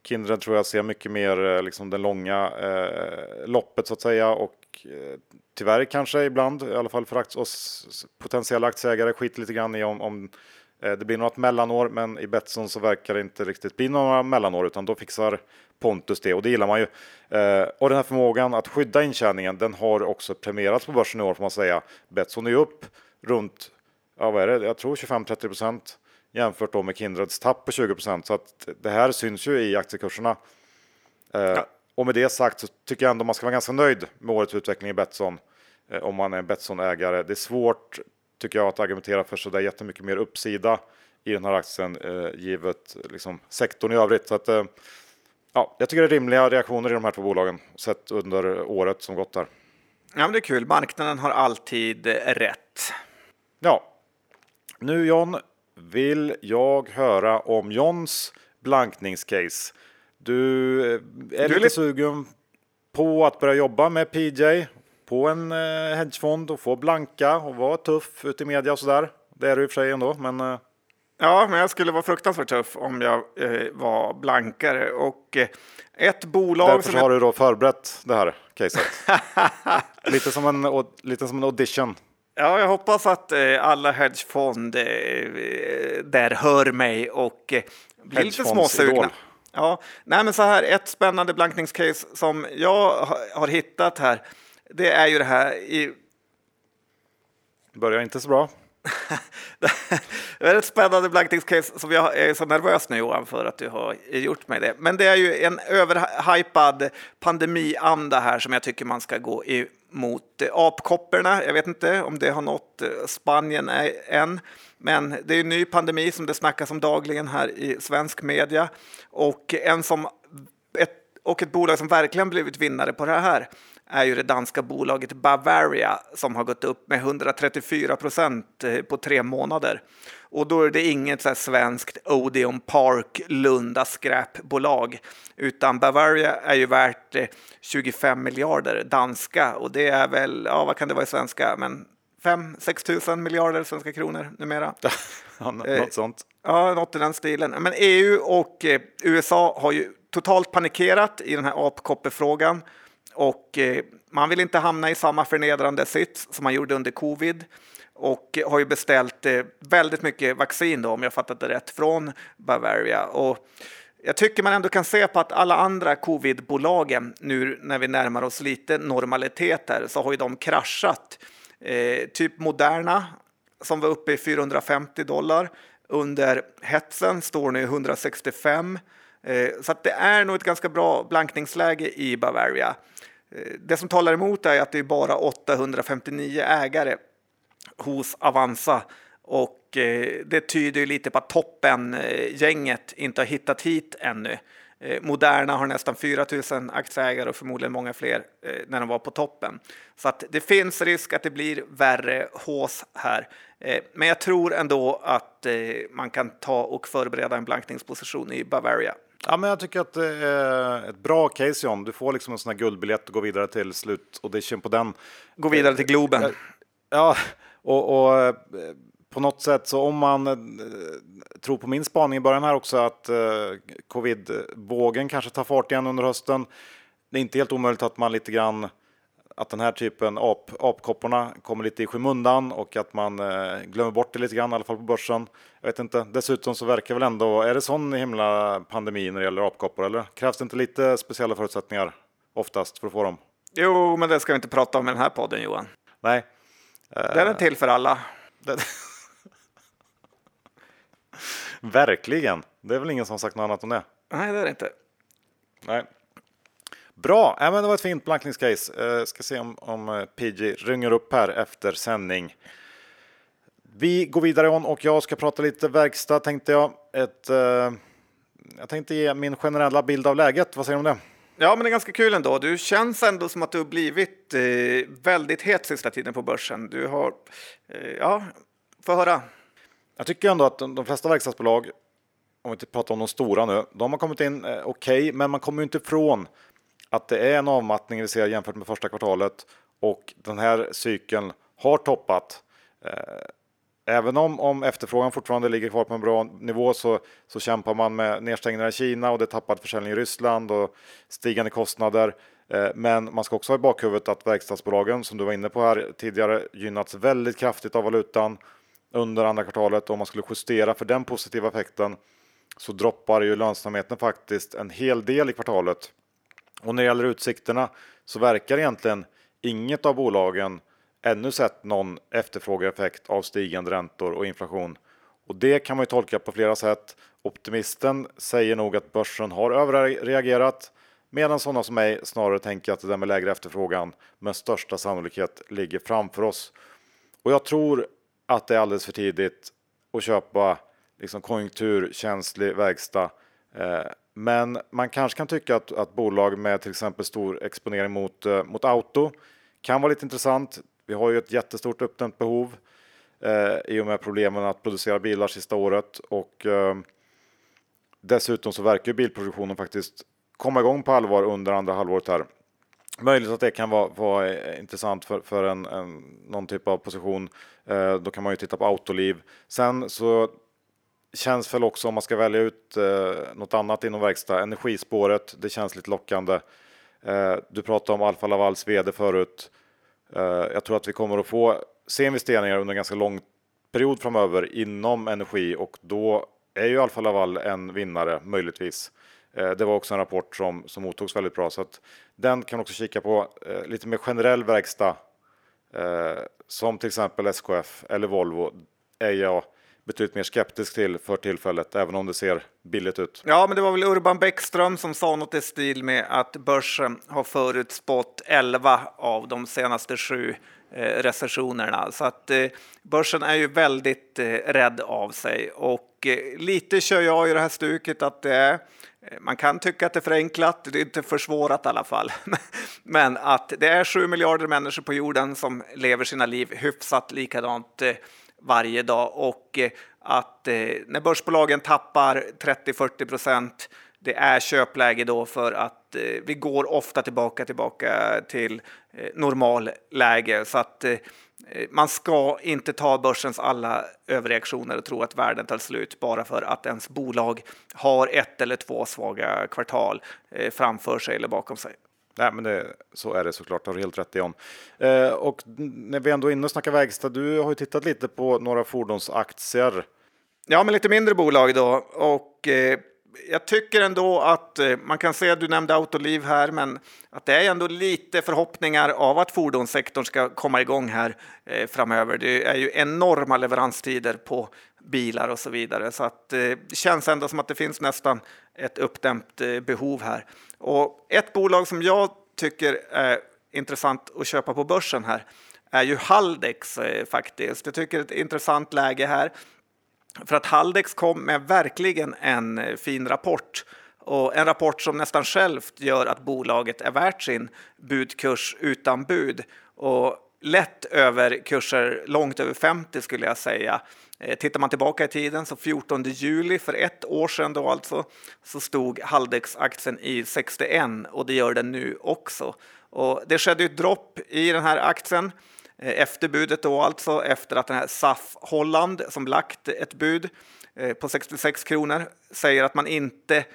Kindred tror jag ser mycket mer eh, liksom det långa eh, loppet så att säga. Och eh, tyvärr kanske ibland, i alla fall för oss potentiella aktieägare, skiter lite grann i om, om eh, det blir något mellanår, men i Betsson så verkar det inte riktigt bli några mellanår, utan då fixar Pontus det. Och det gillar man ju. Eh, och den här förmågan att skydda intjäningen, den har också premierats på börsen i år får man säga. Betsson är ju upp runt, ja vad är det, jag tror 25-30 procent jämfört då med Kindreds tapp på 20 procent. Så att det här syns ju i aktiekurserna. Eh, ja. Och med det sagt så tycker jag ändå man ska vara ganska nöjd med årets utveckling i Betsson eh, om man är en Betsson-ägare. Det är svårt tycker jag att argumentera för så där jättemycket mer uppsida i den här aktien eh, givet liksom, sektorn i övrigt. Så att, eh, ja, jag tycker det är rimliga reaktioner i de här två bolagen sett under året som gått där. Ja, men det är kul. Marknaden har alltid rätt. Ja, nu John vill jag höra om Johns blankningscase. Du eh, är du lite, lite sugen på att börja jobba med PJ på en eh, hedgefond och få blanka och vara tuff ute i media och sådär. Det är du i och för sig ändå, men eh, Ja, men jag skulle vara fruktansvärt tuff om jag eh, var blankare. Och eh, ett bolag... Därför som har jag... du då förberett det här caset. lite, som en, lite som en audition. Ja, jag hoppas att eh, alla hedgefond eh, där hör mig och eh, blir lite småsugna. Ja, nej, men så här ett spännande blankningscase som jag har, hittat här. Det är ju det här i. Börjar inte så bra. det är ett spännande blankningscase som jag är så nervös nu Johan för att du har gjort mig det. Men det är ju en överhypad pandemianda här som jag tycker man ska gå mot eh, Apkopporna, jag vet inte om det har nått eh, Spanien än, men det är en ny pandemi som det snackas om dagligen här i svensk media. Och en som ett, och ett bolag som verkligen blivit vinnare på det här är ju det danska bolaget Bavaria som har gått upp med 134 procent eh, på tre månader. Och då är det inget så svenskt Odeon Park Lunda skräpbolag, utan Bavaria är ju värt 25 eh, miljarder danska och det är väl, ja vad kan det vara i svenska, men 5-6 tusen miljarder svenska kronor numera. ja, något eh, sånt. Ja, något i den stilen. Men EU och USA har ju totalt panikerat i den här apkopperfrågan och eh, man vill inte hamna i samma förnedrande sits som man gjorde under covid och har ju beställt eh, väldigt mycket vaccin då, om jag fattat det rätt, från Bavaria. Och jag tycker man ändå kan se på att alla andra covidbolagen nu när vi närmar oss lite normalitet här så har ju de kraschat. Eh, typ Moderna som var uppe i 450 dollar under hetsen står nu 165. Eh, så att det är nog ett ganska bra blankningsläge i Bavaria. Eh, det som talar emot är att det är bara 859 ägare hos Avanza och eh, det tyder lite på att toppen-gänget inte har hittat hit ännu. Moderna har nästan 4 000 aktieägare och förmodligen många fler när de var på toppen. Så att det finns risk att det blir värre hås här. Men jag tror ändå att man kan ta och förbereda en blankningsposition i Bavaria. Ja, men jag tycker att det är ett bra case John. Du får liksom en sån här guldbiljett och gå vidare till slutaudition på den. Gå vidare till Globen. Eh, ja, och, och eh, på något sätt så om man eh, tror på min spaning i början här också att covid-vågen kanske tar fart igen under hösten. Det är inte helt omöjligt att man lite grann att den här typen ap, apkopporna kommer lite i skymundan och att man eh, glömmer bort det lite grann, i alla fall på börsen. Jag vet inte. Dessutom så verkar väl ändå, är det sån himla pandemi när det gäller apkoppor eller krävs det inte lite speciella förutsättningar oftast för att få dem? Jo, men det ska vi inte prata om i den här podden Johan. Nej. Den är till för alla. Verkligen. Det är väl ingen som sagt något annat om det? Nej, det är det inte. Nej. Bra, äh, men det var ett fint blankningscase. Uh, ska se om, om eh, PG ringer upp här efter sändning. Vi går vidare on och jag ska prata lite verkstad tänkte jag. Ett, uh, jag tänkte ge min generella bild av läget. Vad säger du om det? Ja, men det är ganska kul ändå. Du känns ändå som att du har blivit eh, väldigt het sista tiden på börsen. Du har, eh, ja, få höra. Jag tycker ändå att de, de flesta verkstadsbolag, om vi inte pratar om de stora nu, de har kommit in eh, okej, okay, men man kommer inte ifrån att det är en avmattning vi ser jämfört med första kvartalet och den här cykeln har toppat. Eh, även om, om efterfrågan fortfarande ligger kvar på en bra nivå så, så kämpar man med nedstängningar i Kina och det tappad försäljning i Ryssland och stigande kostnader. Eh, men man ska också ha i bakhuvudet att verkstadsbolagen som du var inne på här tidigare gynnats väldigt kraftigt av valutan under andra kvartalet. Om man skulle justera för den positiva effekten så droppar ju lönsamheten faktiskt en hel del i kvartalet. Och när det gäller utsikterna så verkar egentligen inget av bolagen ännu sett någon efterfrågeeffekt av stigande räntor och inflation. Och det kan man ju tolka på flera sätt. Optimisten säger nog att börsen har överreagerat medan sådana som mig snarare tänker att det där med lägre efterfrågan med största sannolikhet ligger framför oss. Och jag tror att det är alldeles för tidigt att köpa liksom konjunkturkänslig verkstad. Eh, men man kanske kan tycka att, att bolag med till exempel stor exponering mot, eh, mot auto kan vara lite intressant. Vi har ju ett jättestort uppdämt behov eh, i och med problemen att producera bilar sista året och eh, dessutom så verkar bilproduktionen faktiskt komma igång på allvar under andra halvåret här. Möjligt att det kan vara, vara eh, intressant för, för en, en, någon typ av position. Eh, då kan man ju titta på Autoliv. Sen så känns väl också om man ska välja ut eh, något annat inom verkstad, energispåret. Det känns lite lockande. Eh, du pratade om Alfa Lavals vd förut. Eh, jag tror att vi kommer att få se investeringar under en ganska lång period framöver inom energi och då är ju Alfa Laval en vinnare möjligtvis. Eh, det var också en rapport som, som mottogs väldigt bra så att den kan också kika på eh, lite mer generell verkstad som till exempel SKF eller Volvo är jag betydligt mer skeptisk till för tillfället, även om det ser billigt ut. Ja, men det var väl Urban Bäckström som sa något i stil med att börsen har förutspått 11 av de senaste sju eh, recessionerna. Så att eh, börsen är ju väldigt eh, rädd av sig och eh, lite kör jag i det här stuket att det är eh, man kan tycka att det är förenklat, det är inte försvårat i alla fall. Men att det är sju miljarder människor på jorden som lever sina liv hyfsat likadant eh, varje dag och eh, att eh, när börsbolagen tappar 30-40 procent det är köpläge då för att eh, vi går ofta tillbaka tillbaka till normalläge så att man ska inte ta börsens alla överreaktioner och tro att världen tar slut bara för att ens bolag har ett eller två svaga kvartal framför sig eller bakom sig. Nej, men det, så är det såklart, har du helt rätt i om. Eh, och när vi ändå är inne och snackar verkstad, du har ju tittat lite på några fordonsaktier. Ja, men lite mindre bolag då. Och eh, jag tycker ändå att eh, man kan se, du nämnde Autoliv här, men att det är ändå lite förhoppningar av att fordonssektorn ska komma igång här eh, framöver. Det är ju enorma leveranstider på bilar och så vidare, så att eh, det känns ändå som att det finns nästan ett uppdämt eh, behov här. Och ett bolag som jag tycker är intressant att köpa på börsen här är ju Haldex eh, faktiskt. Jag tycker det är ett intressant läge här. För att Haldex kom med verkligen en eh, fin rapport och en rapport som nästan självt gör att bolaget är värt sin budkurs utan bud och lätt över kurser långt över 50 skulle jag säga. Eh, tittar man tillbaka i tiden så 14 juli för ett år sedan då alltså så stod Haldex-aktien i 61 och det gör den nu också. Och det skedde ett dropp i den här aktien eh, efter budet då alltså, efter att den här SAF Holland som lagt ett bud eh, på 66 kronor säger att man inte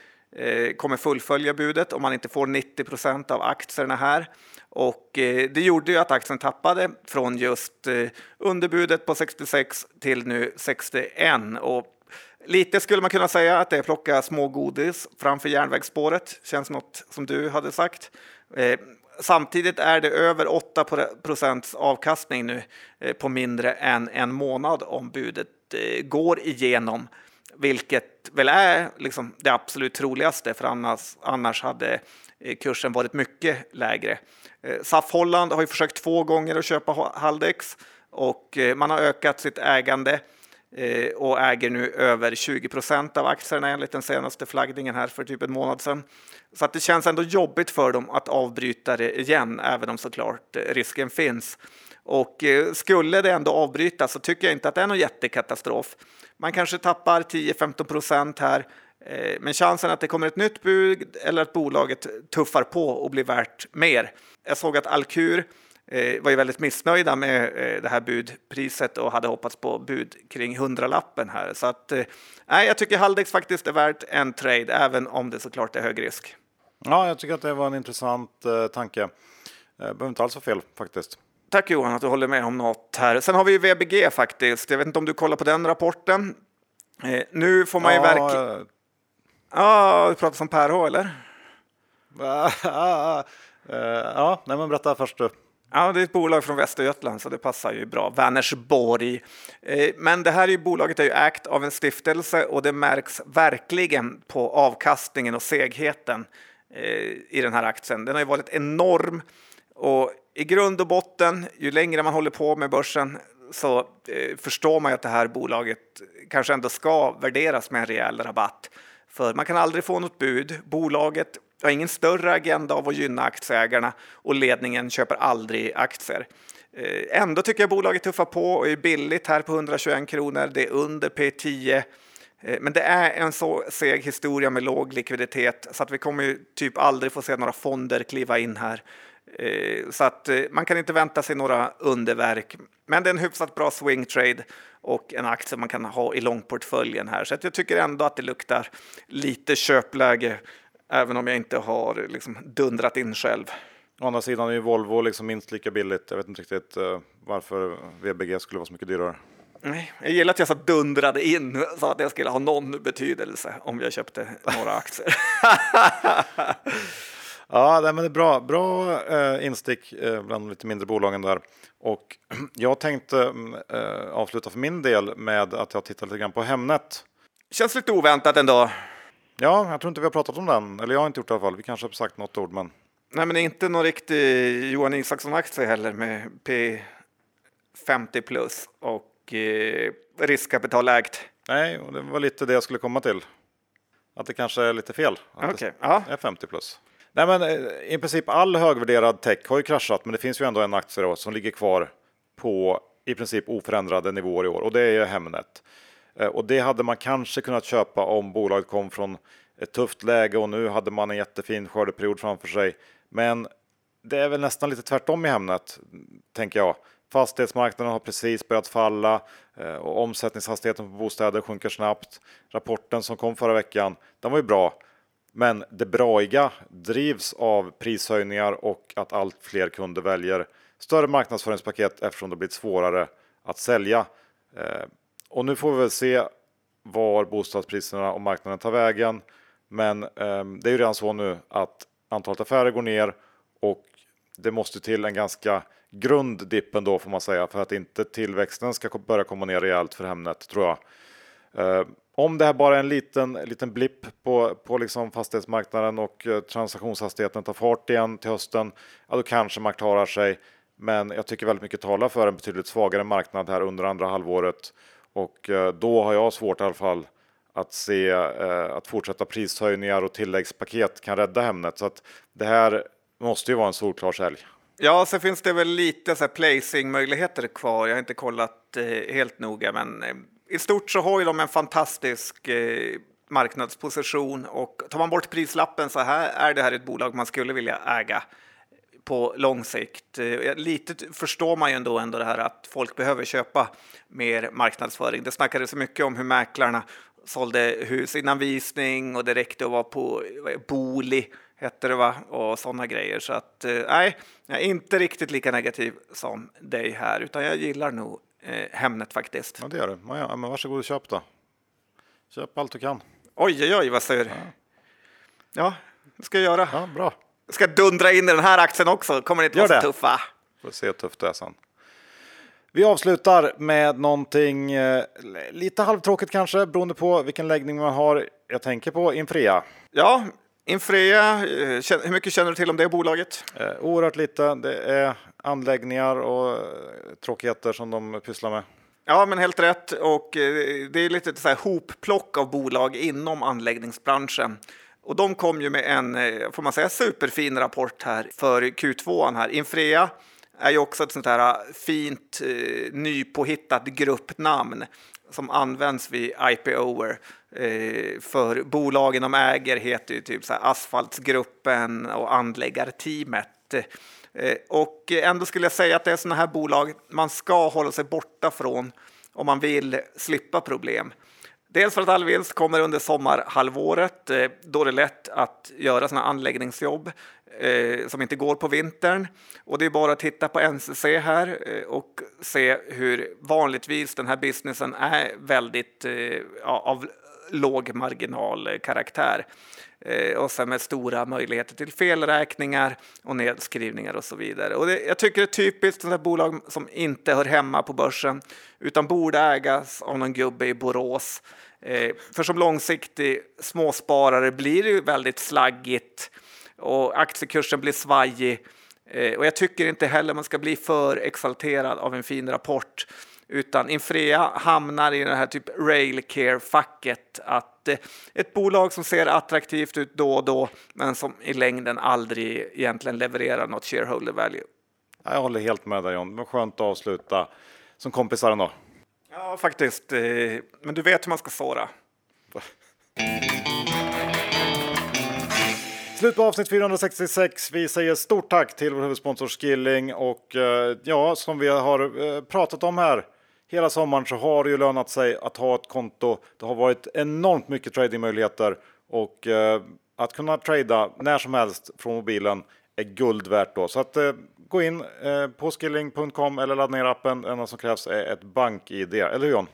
kommer fullfölja budet om man inte får 90 procent av aktierna här. Och eh, det gjorde ju att aktien tappade från just eh, underbudet på 66 till nu 61. Och lite skulle man kunna säga att det är plocka smågodis framför järnvägsspåret. Känns något som du hade sagt. Eh, samtidigt är det över 8 procents avkastning nu på mindre än en månad om budet går igenom, vilket väl är liksom det absolut troligaste, för annars, annars hade kursen varit mycket lägre. Eh, SAF Holland har ju försökt två gånger att köpa Haldex och eh, man har ökat sitt ägande eh, och äger nu över 20 procent av aktierna enligt den senaste flaggningen här för typ en månad sedan. Så att det känns ändå jobbigt för dem att avbryta det igen, även om såklart risken finns. Och skulle det ändå avbrytas så tycker jag inte att det är någon jättekatastrof. Man kanske tappar 10-15 procent här, men chansen att det kommer ett nytt bud eller att bolaget tuffar på och blir värt mer. Jag såg att Alkur eh, var ju väldigt missnöjda med eh, det här budpriset och hade hoppats på bud kring hundralappen här. Så att, eh, jag tycker Haldex faktiskt är värt en trade, även om det såklart är hög risk. Ja, jag tycker att det var en intressant eh, tanke. Eh, behöver inte alls vara fel faktiskt. Tack Johan att du håller med om något här. Sen har vi VBG faktiskt. Jag vet inte om du kollar på den rapporten. Eh, nu får man ju ja, verkligen... Ja, du pratar som Per H eller? Eh, ja, nej men berätta först du. Ja, det är ett bolag från Västergötland så det passar ju bra. Vänersborg. Eh, men det här är ju, bolaget är ju ägt av en stiftelse och det märks verkligen på avkastningen och segheten eh, i den här aktien. Den har ju varit enorm och i grund och botten, ju längre man håller på med börsen så förstår man ju att det här bolaget kanske ändå ska värderas med en rejäl rabatt. För man kan aldrig få något bud. Bolaget har ingen större agenda av att gynna aktieägarna och ledningen köper aldrig aktier. Eh, ändå tycker jag bolaget tuffar på och är billigt här på 121 kronor. Det är under P10. Eh, men det är en så seg historia med låg likviditet så att vi kommer ju typ aldrig få se några fonder kliva in här. Eh, så att man kan inte vänta sig några underverk. Men det är en hyfsat bra swing trade och en aktie man kan ha i långportföljen här. Så jag tycker ändå att det luktar lite köpläge Även om jag inte har liksom dundrat in själv. Å andra sidan är ju Volvo liksom minst lika billigt. Jag vet inte riktigt uh, varför VBG skulle vara så mycket dyrare. Nej, jag gillar att jag så dundrade in så att det skulle ha någon betydelse om jag köpte några aktier. ja, men det är bra, bra eh, instick eh, bland lite mindre bolagen där. Och jag tänkte eh, avsluta för min del med att jag tittar lite grann på Hemnet. Känns lite oväntat ändå. Ja, jag tror inte vi har pratat om den. Eller jag har inte gjort det i alla fall. Vi kanske har sagt något ord, men. Nej, men inte någon riktig Johan Isaksson-aktie heller med P50 plus och eh, riskkapitalägt. Nej, och det var lite det jag skulle komma till. Att det kanske är lite fel. Att okay. det är 50 plus. Nej, men eh, i princip all högvärderad tech har ju kraschat, men det finns ju ändå en aktie som ligger kvar på i princip oförändrade nivåer i år och det är Hemnet. Eh, och det hade man kanske kunnat köpa om bolaget kom från ett tufft läge och nu hade man en jättefin skördeperiod framför sig. Men det är väl nästan lite tvärtom i Hemnet, tänker jag. Fastighetsmarknaden har precis börjat falla eh, och omsättningshastigheten på bostäder sjunker snabbt. Rapporten som kom förra veckan, den var ju bra. Men det braiga drivs av prishöjningar och att allt fler kunder väljer större marknadsföringspaket eftersom det blivit svårare att sälja. Eh, och nu får vi väl se var bostadspriserna och marknaden tar vägen. Men eh, det är ju redan så nu att antalet affärer går ner och det måste till en ganska grund dipp ändå får man säga för att inte tillväxten ska börja komma ner rejält för Hemnet tror jag. Eh, om det här bara är en liten, liten blipp på, på liksom fastighetsmarknaden och eh, transaktionshastigheten tar fart igen till hösten, ja då kanske man klarar sig. Men jag tycker väldigt mycket talar för en betydligt svagare marknad här under andra halvåret och eh, då har jag svårt i alla fall att se eh, att fortsatta prishöjningar och tilläggspaket kan rädda Hemnet. Så att det här måste ju vara en solklar sälj. Ja, så finns det väl lite så placing möjligheter kvar. Jag har inte kollat eh, helt noga, men i stort så har ju de en fantastisk marknadsposition och tar man bort prislappen så här är det här ett bolag man skulle vilja äga på lång sikt. Eh, lite förstår man ju ändå, ändå det här att folk behöver köpa mer marknadsföring. Det snackades så mycket om hur mäklarna sålde hus innan visning och det räckte att vara på Boli hette det va och sådana grejer. Så att eh, nej, jag är inte riktigt lika negativ som dig här, utan jag gillar nog eh, Hemnet faktiskt. Ja, det gör du. Ja, men varsågod och köp då. Köp allt du kan. Oj, oj, oj, vad du? Ja, ja det ska jag göra. Ja, bra ska dundra in i den här aktien också. Kommer det inte vara så tuffa. Får se hur tufft det är sen. Vi avslutar med någonting eh, lite halvtråkigt kanske beroende på vilken läggning man har. Jag tänker på Infrea. Ja, Infrea, eh, hur mycket känner du till om det bolaget? Eh, oerhört lite. Det är anläggningar och eh, tråkigheter som de pysslar med. Ja, men helt rätt. Och eh, det är lite så här hopplock av bolag inom anläggningsbranschen. Och de kom ju med en, eh, får man säga, superfin rapport här för Q2 här. Infrea är ju också ett sånt här eh, fint eh, nypåhittat gruppnamn som används vid IPOer. Eh, för bolagen de äger heter ju typ så här Asfaltsgruppen och Anläggarteamet. Eh, och ändå skulle jag säga att det är sådana här bolag man ska hålla sig borta från om man vill slippa problem. Dels för att all vinst kommer under sommarhalvåret, eh, då det är lätt att göra sådana anläggningsjobb eh, som inte går på vintern. Och det är bara att titta på NCC här eh, och se hur vanligtvis den här businessen är väldigt ja, av låg marginalkaraktär. Eh, och sen med stora möjligheter till felräkningar och nedskrivningar och så vidare. Och det, jag tycker det är typiskt sådana bolag som inte hör hemma på börsen utan borde ägas av någon gubbe i Borås. Eh, för som långsiktig småsparare blir det ju väldigt slaggigt och aktiekursen blir svajig. Eh, och jag tycker inte heller man ska bli för exalterad av en fin rapport utan Infrea hamnar i det här typ railcare-facket att ett bolag som ser attraktivt ut då och då men som i längden aldrig egentligen levererar något shareholder value. Jag håller helt med dig John, men skönt att avsluta som kompisar ändå. Ja, faktiskt. Eh, men du vet hur man ska såra. Slut på avsnitt 466. Vi säger stort tack till vår huvudsponsor Skilling och eh, ja, som vi har pratat om här hela sommaren så har det ju lönat sig att ha ett konto. Det har varit enormt mycket tradingmöjligheter och eh, att kunna trada när som helst från mobilen är guld värt då. Så att eh, gå in eh, på skilling.com eller ladda ner appen. Det enda som krävs är ett bank-id, eller hur John?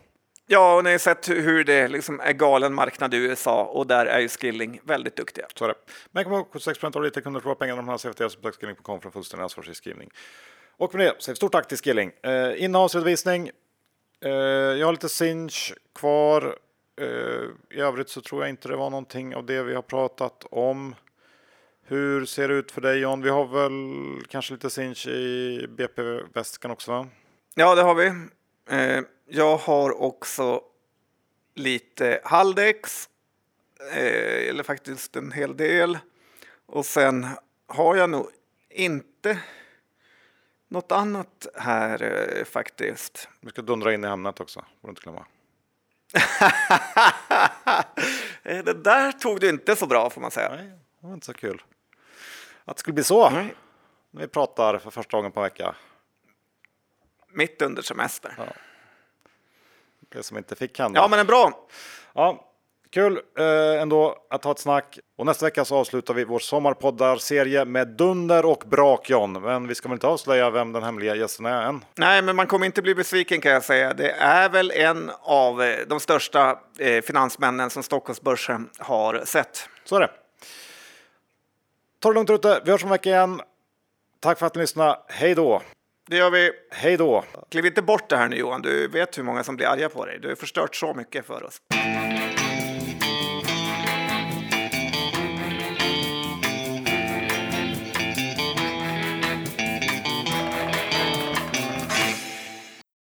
Ja, och ni har sett hur det liksom är galen marknad i USA och där är ju Skilling väldigt duktiga. Så är det. Men kom ihåg, 76 av lite kunder förlorar pengarna om de har CFTS på skilling.com för en fullständig ansvarsfri skrivning. Och med det säger vi stort tack till Skilling. Eh, innehållsredovisning Eh, Eh, jag har lite Sinch kvar. Eh, I övrigt så tror jag inte det var någonting av det vi har pratat om. Hur ser det ut för dig John? Vi har väl kanske lite Sinch i BP-väskan också? Va? Ja, det har vi. Eh, jag har också lite Haldex, eh, eller faktiskt en hel del. Och sen har jag nog inte något annat här eh, faktiskt. Vi ska dundra in i Hemnet också, får du inte glömma. Eh, det där tog du inte så bra får man säga. Nej, det var inte så kul. Att det skulle bli så. Nej. När vi pratar för första gången på en vecka. Mitt under semester. Ja. Det som inte fick hända. Ja, men är bra. Ja, Kul eh, ändå att ha ett snack. Och nästa vecka så avslutar vi vår sommarpoddar-serie med dunder och brak John. Men vi ska väl inte avslöja vem den hemliga gästen är än? Nej, men man kommer inte bli besviken kan jag säga. Det är väl en av eh, de största eh, finansmännen som Stockholmsbörsen har sett. Så är det. Ta det lugnt ute. Vi hörs om en vecka igen. Tack för att ni lyssnade. Hej då! Det gör vi. Hej då! Kliv inte bort det här nu Johan. Du vet hur många som blir arga på dig. Du har förstört så mycket för oss.